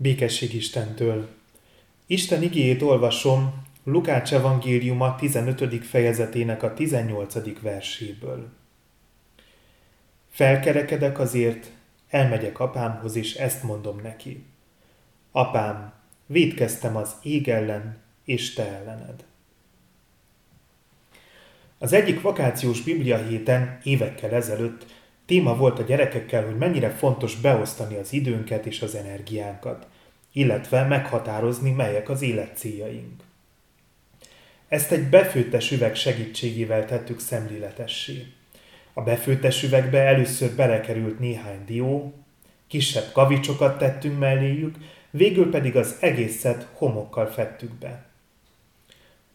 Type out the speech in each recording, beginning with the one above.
Békesség Istentől. Isten igéjét olvasom Lukács evangéliuma 15. fejezetének a 18. verséből. Felkerekedek azért, elmegyek apámhoz, és ezt mondom neki. Apám, védkeztem az ég ellen, és te ellened. Az egyik vakációs biblia héten évekkel ezelőtt téma volt a gyerekekkel, hogy mennyire fontos beosztani az időnket és az energiánkat, illetve meghatározni, melyek az élet céljaink. Ezt egy befőttes üveg segítségével tettük szemléletessé. A befőttes üvegbe először belekerült néhány dió, kisebb kavicsokat tettünk melléjük, végül pedig az egészet homokkal fettük be.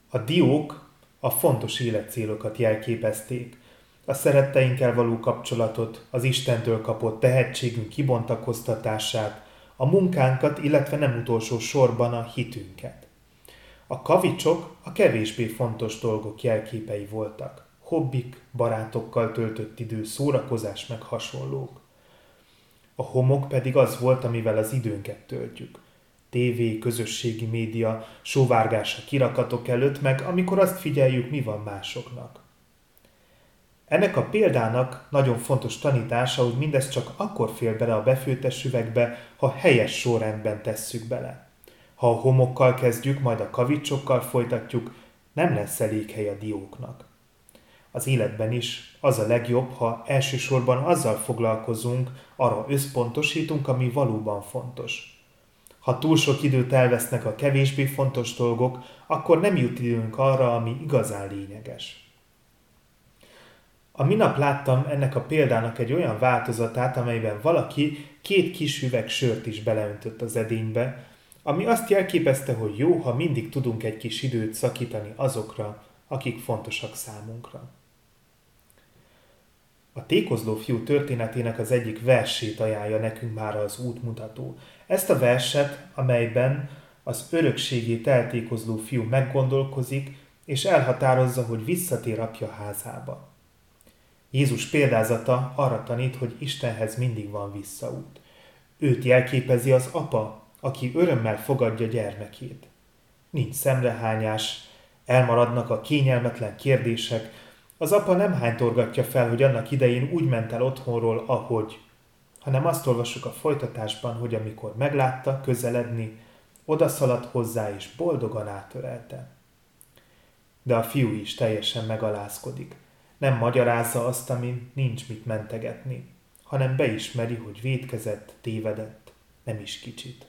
A diók a fontos életcélokat jelképezték, a szeretteinkkel való kapcsolatot, az Istentől kapott tehetségünk kibontakoztatását, a munkánkat, illetve nem utolsó sorban a hitünket. A kavicsok a kevésbé fontos dolgok jelképei voltak. Hobbik, barátokkal töltött idő, szórakozás meg hasonlók. A homok pedig az volt, amivel az időnket töltjük. TV, közösségi média, sóvárgása kirakatok előtt, meg amikor azt figyeljük, mi van másoknak. Ennek a példának nagyon fontos tanítása, hogy mindez csak akkor fél bele a befőttes üvegbe, ha helyes sorrendben tesszük bele. Ha a homokkal kezdjük, majd a kavicsokkal folytatjuk, nem lesz elég hely a dióknak. Az életben is az a legjobb, ha elsősorban azzal foglalkozunk, arra összpontosítunk, ami valóban fontos. Ha túl sok időt elvesznek a kevésbé fontos dolgok, akkor nem jut időnk arra, ami igazán lényeges. A minap láttam ennek a példának egy olyan változatát, amelyben valaki két kis üveg sört is beleöntött az edénybe, ami azt jelképezte, hogy jó, ha mindig tudunk egy kis időt szakítani azokra, akik fontosak számunkra. A tékozló fiú történetének az egyik versét ajánlja nekünk már az útmutató. Ezt a verset, amelyben az örökségét eltékozló fiú meggondolkozik, és elhatározza, hogy visszatér apja házába. Jézus példázata arra tanít, hogy Istenhez mindig van visszaút. Őt jelképezi az apa, aki örömmel fogadja gyermekét. Nincs szemrehányás, elmaradnak a kényelmetlen kérdések, az apa nem hánytorgatja fel, hogy annak idején úgy ment el otthonról, ahogy, hanem azt olvassuk a folytatásban, hogy amikor meglátta közeledni, odaszaladt hozzá és boldogan átörelte. De a fiú is teljesen megalázkodik nem magyarázza azt, amin nincs mit mentegetni, hanem beismeri, hogy védkezett, tévedett, nem is kicsit.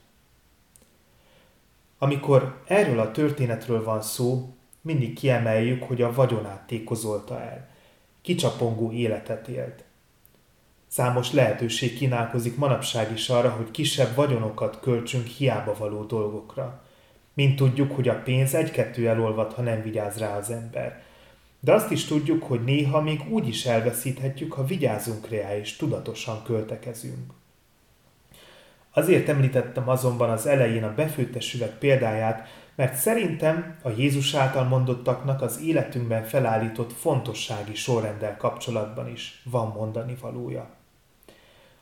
Amikor erről a történetről van szó, mindig kiemeljük, hogy a vagyonát tékozolta el. Kicsapongó életet élt. Számos lehetőség kínálkozik manapság is arra, hogy kisebb vagyonokat költsünk hiába való dolgokra. Mint tudjuk, hogy a pénz egy-kettő elolvad, ha nem vigyáz rá az ember – de azt is tudjuk, hogy néha még úgy is elveszíthetjük, ha vigyázunk rá és tudatosan költekezünk. Azért említettem azonban az elején a befőttes üveg példáját, mert szerintem a Jézus által mondottaknak az életünkben felállított fontossági sorrenddel kapcsolatban is van mondani valója.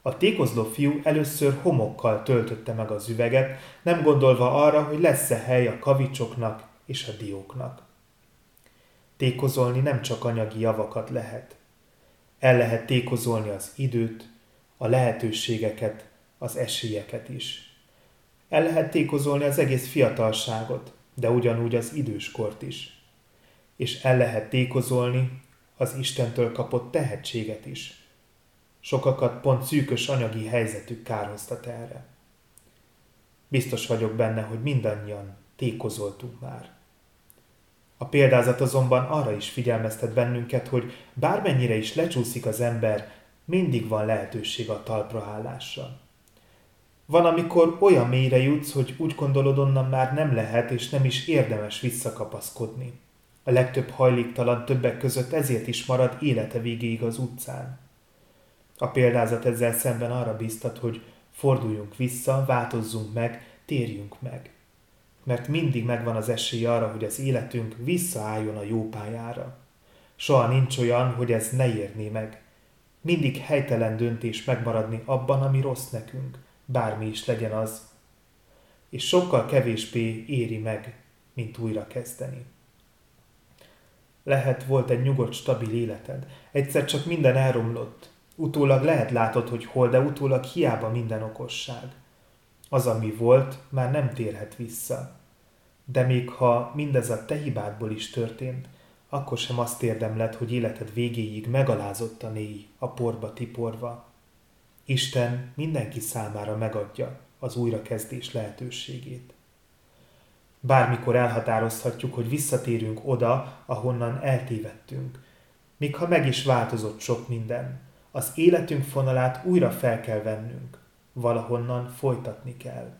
A tékozló fiú először homokkal töltötte meg az üveget, nem gondolva arra, hogy lesz-e hely a kavicsoknak és a dióknak. Tékozolni nem csak anyagi javakat lehet. El lehet tékozolni az időt, a lehetőségeket, az esélyeket is. El lehet tékozolni az egész fiatalságot, de ugyanúgy az időskort is. És el lehet tékozolni az Istentől kapott tehetséget is. Sokakat pont szűkös anyagi helyzetük kárhoztat erre. Biztos vagyok benne, hogy mindannyian tékozoltunk már. A példázat azonban arra is figyelmeztet bennünket, hogy bármennyire is lecsúszik az ember, mindig van lehetőség a talpraállásra. Van, amikor olyan mélyre jutsz, hogy úgy gondolod onnan már nem lehet és nem is érdemes visszakapaszkodni. A legtöbb hajléktalan többek között ezért is marad élete végéig az utcán. A példázat ezzel szemben arra biztat, hogy forduljunk vissza, változzunk meg, térjünk meg mert mindig megvan az esély arra, hogy az életünk visszaálljon a jó pályára. Soha nincs olyan, hogy ez ne érné meg. Mindig helytelen döntés megmaradni abban, ami rossz nekünk, bármi is legyen az. és sokkal kevésbé éri meg, mint újra kezdeni. Lehet volt egy nyugodt, stabil életed. Egyszer csak minden elromlott. Utólag lehet látod, hogy hol, de utólag hiába minden okosság. Az, ami volt, már nem térhet vissza. De még ha mindez a te hibádból is történt, akkor sem azt érdemled, hogy életed végéig megalázottan élj a porba tiporva. Isten mindenki számára megadja az újrakezdés lehetőségét. Bármikor elhatározhatjuk, hogy visszatérünk oda, ahonnan eltévedtünk. Még ha meg is változott sok minden, az életünk fonalát újra fel kell vennünk, valahonnan folytatni kell.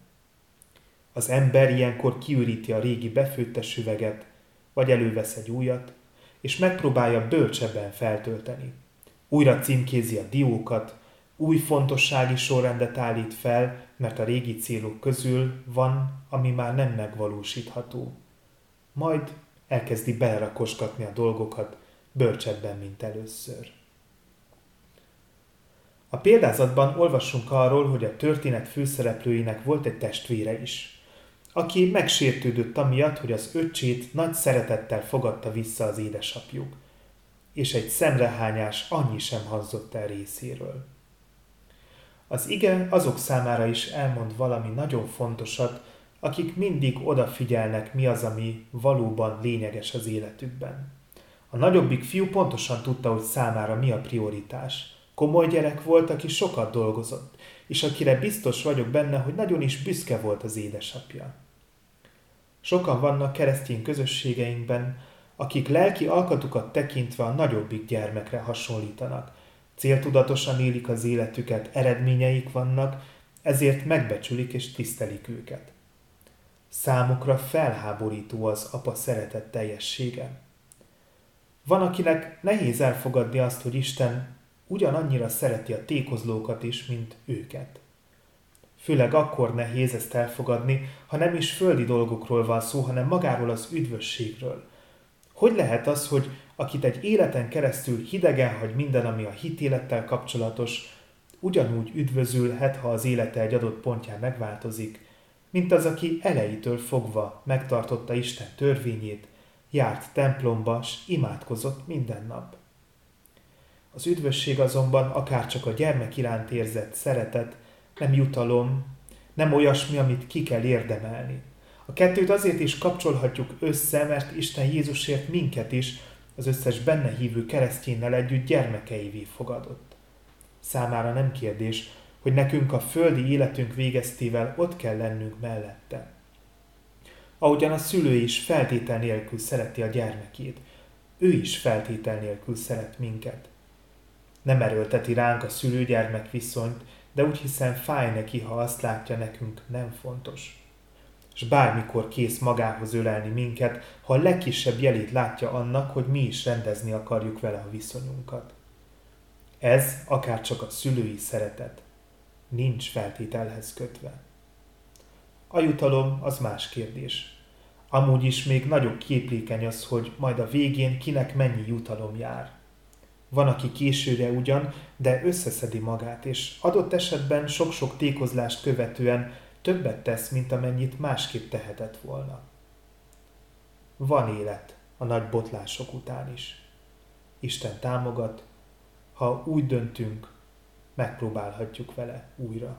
Az ember ilyenkor kiüríti a régi befőttes üveget, vagy elővesz egy újat, és megpróbálja bölcsebben feltölteni. Újra címkézi a diókat, új fontossági sorrendet állít fel, mert a régi célok közül van, ami már nem megvalósítható. Majd elkezdi belerakosgatni a dolgokat bölcsebben, mint először. A példázatban olvassunk arról, hogy a történet főszereplőinek volt egy testvére is, aki megsértődött amiatt, hogy az öccsét nagy szeretettel fogadta vissza az édesapjuk, és egy szemrehányás annyi sem hangzott el részéről. Az ige azok számára is elmond valami nagyon fontosat, akik mindig odafigyelnek, mi az, ami valóban lényeges az életükben. A nagyobbik fiú pontosan tudta, hogy számára mi a prioritás. Komoly gyerek volt, aki sokat dolgozott, és akire biztos vagyok benne, hogy nagyon is büszke volt az édesapja. Sokan vannak keresztény közösségeinkben, akik lelki alkatukat tekintve a nagyobbik gyermekre hasonlítanak, Céltudatosan élik az életüket, eredményeik vannak, ezért megbecsülik és tisztelik őket. Számukra felháborító az apa szeretet teljessége. Van, akinek nehéz elfogadni azt, hogy Isten ugyanannyira szereti a tékozlókat is, mint őket. Főleg akkor nehéz ezt elfogadni, ha nem is földi dolgokról van szó, hanem magáról az üdvösségről. Hogy lehet az, hogy akit egy életen keresztül hidegen hagy minden, ami a hitélettel kapcsolatos, ugyanúgy üdvözülhet, ha az élete egy adott pontján megváltozik, mint az, aki elejétől fogva megtartotta Isten törvényét, járt templomba, s imádkozott minden nap. Az üdvösség azonban akár csak a gyermek iránt érzett szeretet, nem jutalom, nem olyasmi, amit ki kell érdemelni. A kettőt azért is kapcsolhatjuk össze, mert Isten Jézusért minket is az összes benne hívő kereszténynel együtt gyermekeivé fogadott. Számára nem kérdés, hogy nekünk a földi életünk végeztével ott kell lennünk mellette. Ahogyan a szülő is feltétel nélkül szereti a gyermekét, ő is feltétel nélkül szeret minket. Nem erőlteti ránk a szülő-gyermek viszonyt, de úgy hiszem fáj neki, ha azt látja nekünk nem fontos és bármikor kész magához ölelni minket, ha a legkisebb jelét látja annak, hogy mi is rendezni akarjuk vele a viszonyunkat. Ez akár csak a szülői szeretet. Nincs feltételhez kötve. A jutalom az más kérdés. Amúgy is még nagyobb képlékeny az, hogy majd a végén kinek mennyi jutalom jár. Van, aki későre ugyan, de összeszedi magát, és adott esetben sok-sok tékozlást követően többet tesz, mint amennyit másképp tehetett volna. Van élet a nagy botlások után is. Isten támogat, ha úgy döntünk, megpróbálhatjuk vele újra.